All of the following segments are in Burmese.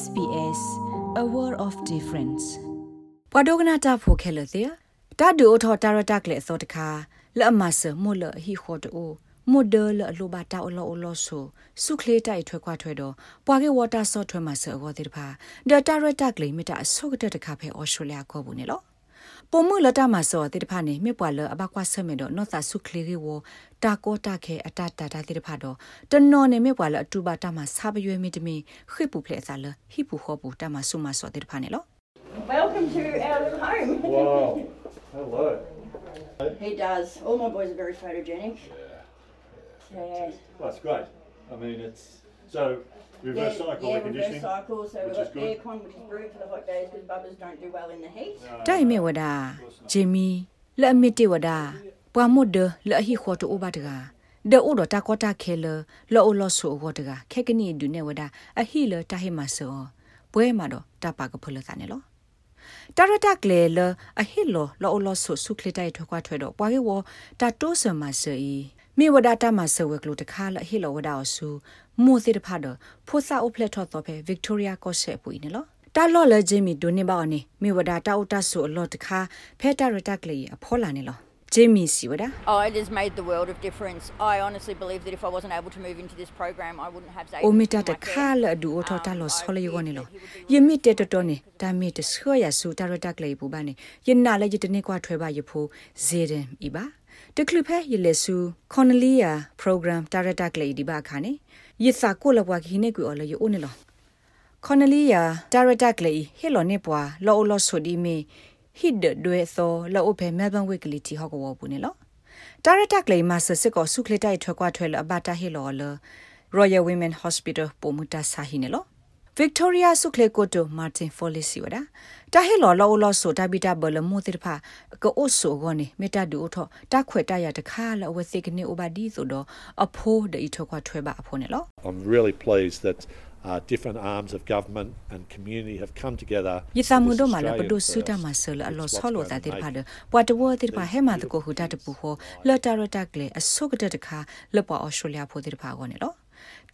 SBS a world of difference ပဒိုဂနာတာဖိုခဲလတဲ့တာဒူအထောတာရတက်လေသောတခါလအမဆမလဟီခေါ်တူမိုဒလအလိုဘာတာအလောအလောဆိုစုခလေးတိုက်ထွဲခွားထွဲတော့ပွာကေဝါတာဆော့ထွဲမှာဆောကောတဲ့တဖာဒတာရတက်လေမီတာအဆုတ်တဲ့တခါဖဲအော်စတြေးလျကောဘူးနေလော ပုံမှုလတမဆောတိတဖာနေမြပွာလအဘကွာဆမေတော့နော့သာဆုခလီရီဝတာကောတာခဲအတတာတာတိတဖာတော့တနော်နေမြပွာလအတူပါတမဆာပရွေမီတမီခိပူဖလက်စာလဟိပူခောပူတမဆုမဆောတိတဖာနေလော Welcome to our little home. Wow. Hello. he does. All my boys are very photogenic. Yeah. Well, that's great. I mean, it's so reverse yeah, cycle yeah, air conditioning. reverse cycle. So which we've is got good. aircon, which is brilliant for the hot days because bubbers don't do well in the heat. တိုင်မေဝဒဂျီမီလက်မီတေဝဒပွာမုဒလက်ဟီခေါ်တူဘတ်ကဒေအိုဒတာကောတာခဲလလောအလောဆူဝတ်ကခဲကနီဒုနေဝဒအဟီလတာဟီမဆောပွဲမှာတော့တပါကဖလသနေလောတာရတက်လေလအဟီလောလောအလောဆူဆုခလတိုင်ထွားထွဲတော့ပွာကေဝတာတိုးဆမဆီ မိဝဒတာမဆဝကလူတခါလအဟီလောဝဒအဆူမိုစီတဖာတော့ဖိုစာအိုဖလက်ထော့တော့ပဲဗစ်တိုးရီယာကော့ဆက်ပူနေလောတာလော့လေဂျီမီဒိုနေပါအနေမိဝဒတာအိုတာဆူအလောတခါဖဲတာရတက်ကလေအဖောလာနေလော ဂျီမီစီဝဒ Oh, it has made the world of difference. I honestly believe that if I wasn't able to move into this program, I wouldn't have Zayden အိုမီ in တာ my တ care. ခါလအဒူအထောတာလောဆောလယောနေလောယမီတေတတော်နေတာမီတဆွရဆူတာရတက်လေပူပါနေယနာလေယတနေကွာထွဲပါယဖိုဇေဒန်ဤပါတကလဖဲယလေဆူခွန်လီယာ program တာရတက်လေဒီပါခါနေယစာကိုလဘွားခိနေကွော်လေယအိုနေလောခွန်လီယာတာရတက်လေဟေလောနေပွာလောလောဆိုဒီမီ ဟစ်ဒဒွေသောလောအဖေမဲဘန်ဝိကလီတီဟောကဝဘူးနေလောတာရတက်လေမဆစစ်ကောဆုခလတိုင်ထွဲကွာထွဲလအဘတာဟေလောလ Royal Women Hospital ပိုမူတာဆာဟိနေလော Victoria Suklekoto Martin Folisi wada ta he lo lo lo so ta bita bol mo ti pha ko o so go ni meta du tho ta khwe ta ya ta kha la we sik ni obadi so do a pho de i tho kwa thwe ba a pho ne lo I'm really pleased that uh, different arms of government and community have come together. yi sa mu with do this ma la Australian do su ta first. ma so la lo It's so lo what's ta ti going to pha make de pwa to wo ti pha he ma to ko hu ta de pu ho la ta ro ta kle a so ga de kha le pa Australia pho ti pha go ne lo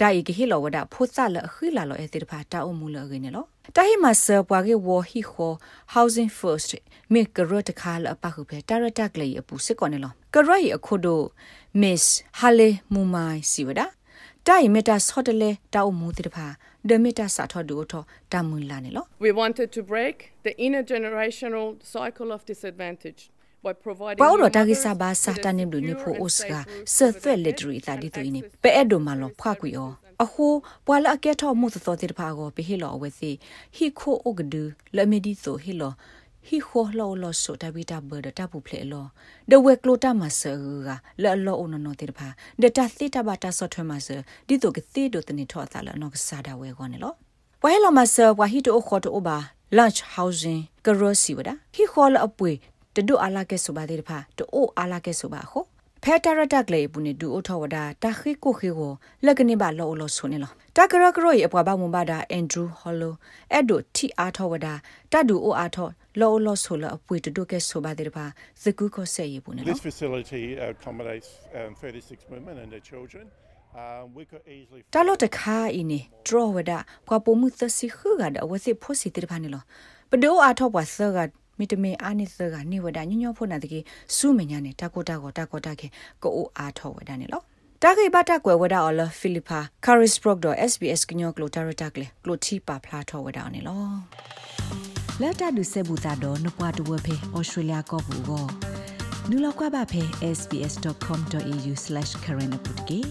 တာဤကဟီလောဝဒဖိုဆာလခီလာလောအတိတဖာတာအမှုလရင်းနော်တာဟီမဆပွားကေဝဟီခို housing first မေကရတခါလအပခုပဲတာရတက်လေအပူစစ်ကောနေလောကရရီအခုဒို miss hale mumai siwada တာဤမီတာဆော့တလေတာအမှုတိတဖာဒမီတာစာထောဒူထောတာမွန်လာနေလော We wanted to break the intergenerational cycle of disadvantage by providing ဘော new ရတာကိ mothers စာဘာ with စာ a တန်နေဘလူနေ secure ဖို and အိုစက safe route ဆ to ဖက် the လက်ဒ benefit ရီတာဒီတူနေ access ပဲအဲ့ဒိုမာလောဖွာကွီအောအဟိုပွာလအကဲထောမှုသောတိတဖာကိုပဲဟီလောအဝဲစီဟီခိုအိုဂဒူလမီဒီဆိုဟီလော ဟီခိုလောလောဆိုတဘီတာဘဒတာပူဖလေလောဒဝဲကလိုတာမဆာကလောလောအနနောတိတဖာဒတာသီတာဘတာဆော့ထွဲမဆာဒီတိုကသီဒိုတနေထောတာလနောကစားတာဝဲကောနေလောဝဲလောမဆာဝါဟီတိုခေါ်တိုဘာ lunch housing ကရောစီဝဒဟီခေါ်လအပွေတဒုအာလာကဲဆိုပါတဲ့တဖာတိုအာလာကဲဆိုပါခုဖဲတာရတက်လေပုန်ဒူအထောဝဒတာခိကိုခိကိုလက်ကနေပါလောလောဆုနေလောတကရကရောရအပွားပါမွန်ပါတာအန်ဒရူးဟော်လိုအဲ့ဒိုတီအားထောဝဒတဒူအိုအားထော လောလောဆုလအပွေတဒုကဲဆိုပါတဲ့တဖာဇကူကိုဆက်ရပုန်နေလော This facility accommodates um, 36 women and their children. Um, we could easily တာလို့တခါအင်းနေဒရဝဒကွာပုံမှုသစီခဂါဒအဝစီဖို့စီတိဖာနေလောပဒိုအားထောပွားဆဂါမီတမေအာနိသကနေဝဒညညဖို့နာတကေစုမညာနေတာကိုတာကိုတာကိုတာကေကိုအိုအားထောဝဒနေလောတာဂိဘတာကွယ်ဝဒအော်လဖိလစ်ပါကာရစ်ဘရော့ဒ် SBS ကညောကလိုတာရတက်လေကလိုတီပါဖလာထောဝဒနေလော လက်တာဒုဆေဘူတာတော့နပွားတဝဖေဩစတြေးလျကောဘူကိုနူလောက်ကွာပါဖေ sbs.com.au/current update